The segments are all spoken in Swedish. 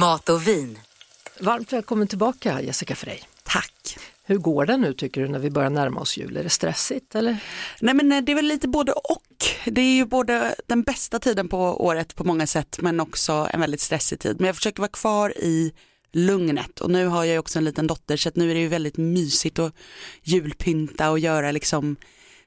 Mat och vin. Varmt välkommen tillbaka Jessica Frey. Tack. Hur går det nu tycker du när vi börjar närma oss jul? Är det stressigt eller? Nej men eh, det är väl lite både och. Det är ju både den bästa tiden på året på många sätt men också en väldigt stressig tid. Men jag försöker vara kvar i lugnet och nu har jag också en liten dotter så att nu är det ju väldigt mysigt att julpynta och göra liksom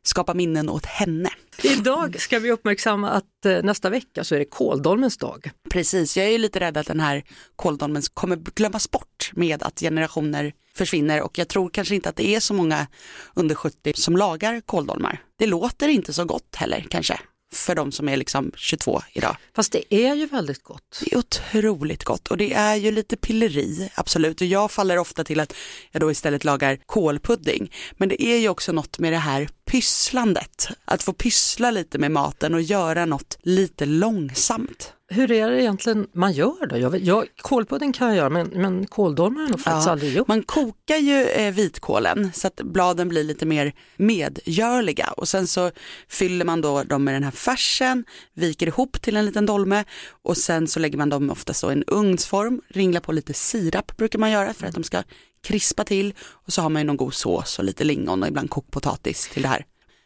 skapa minnen åt henne. Idag ska vi uppmärksamma att eh, nästa vecka så är det kåldolmens dag. Precis, jag är lite rädd att den här kåldolmen kommer glömmas bort med att generationer försvinner och jag tror kanske inte att det är så många under 70 som lagar kåldolmar. Det låter inte så gott heller kanske för de som är liksom 22 idag. Fast det är ju väldigt gott. Det är otroligt gott och det är ju lite pilleri, absolut. Och jag faller ofta till att jag då istället lagar kålpudding. Men det är ju också något med det här pysslandet. Att få pyssla lite med maten och göra något lite långsamt. Hur är det egentligen man gör då? Jag, jag, kålpudding kan jag göra men, men kåldolmar har jag nog faktiskt Ja, aldrig gjort. Man kokar ju eh, vitkålen så att bladen blir lite mer medgörliga och sen så fyller man då dem med den här färsen, viker ihop till en liten dolme och sen så lägger man dem ofta så i en ugnsform, ringlar på lite sirap brukar man göra för att de ska krispa till och så har man ju någon god sås och lite lingon och ibland kokt potatis till det här.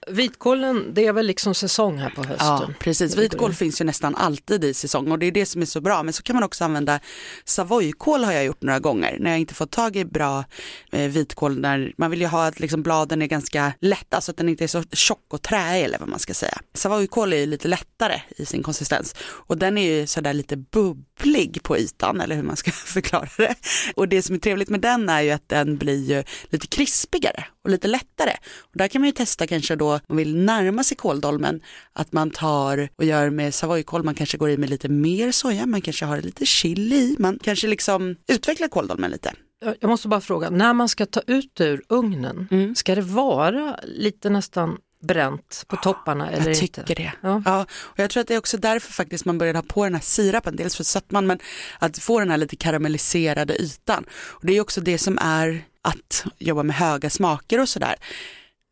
Vitkålen, det är väl liksom säsong här på hösten? Ja, precis. Vitkål finns ju nästan alltid i säsong och det är det som är så bra. Men så kan man också använda savoykål har jag gjort några gånger när jag inte fått tag i bra eh, vitkål. När man vill ju ha att liksom bladen är ganska lätta så att den inte är så tjock och träig eller vad man ska säga. Savoykål är ju lite lättare i sin konsistens och den är ju sådär lite bubblig på ytan eller hur man ska förklara det. Och det som är trevligt med den är ju att den blir ju lite krispigare och lite lättare. Och där kan man ju testa kanske då om man vill närma sig kåldolmen att man tar och gör med savoykål, man kanske går i med lite mer soja, man kanske har lite chili i, man kanske liksom utvecklar kåldolmen lite. Jag jag måste bara fråga, när man ska ta ut ur ugnen, Mm. ska det vara lite nästan bränt på topparna eller jag inte? tycker det. Ja. Ja, och jag tror att det är också därför faktiskt man började ha på den här sirapen, dels för sötman men att få den här lite karamelliserade ytan. Och det är också det som är att jobba med höga smaker och sådär.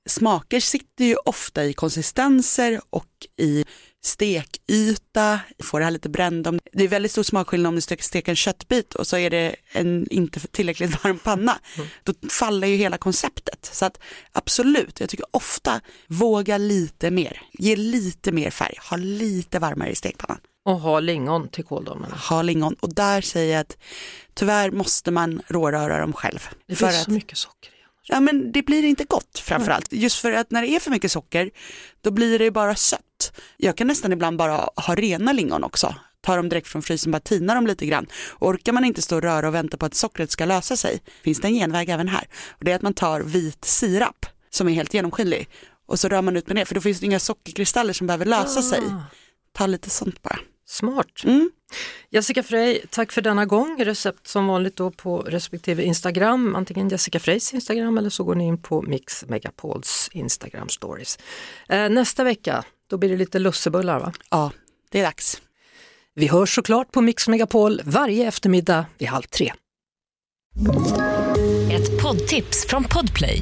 Smaker sitter ju ofta i konsistenser och i stekyta, får det här lite brända. Det är väldigt stor smakskillnad om du steker, steker en köttbit och så är det en inte tillräckligt varm panna. Då faller ju hela konceptet. Så att absolut, jag tycker ofta våga lite mer, ge lite mer färg, ha lite varmare i stekpannan, Och ha lingon till kåldolmarna. ha lingon och där säger jag att tyvärr måste man råröra dem själv. Det finns att- så mycket socker i. Ja men det blir inte gott framförallt. Just för att när det är för mycket socker då blir det bara sött. Jag kan nästan ibland bara ha rena lingon också. Ta dem direkt från frysen, bara tina dem lite grann. Orkar man inte stå och röra och vänta på att sockret ska lösa sig finns det en genväg även här. Och det är att man tar vit sirap som är helt genomskinlig och så rör man ut med det för då finns det inga sockerkristaller som behöver lösa sig. Ta lite sånt bara. Smart. Mm. Jessica Frey, tack för denna gång. Recept som vanligt då på respektive Instagram, antingen Jessica Freys Instagram eller så går ni in på Mix Megapols Instagram stories. Eh, nästa vecka, då blir det lite lussebullar va? Ja, det är dags. Vi hörs såklart på Mix Megapol varje eftermiddag vid halv tre. Ett poddtips från Podplay.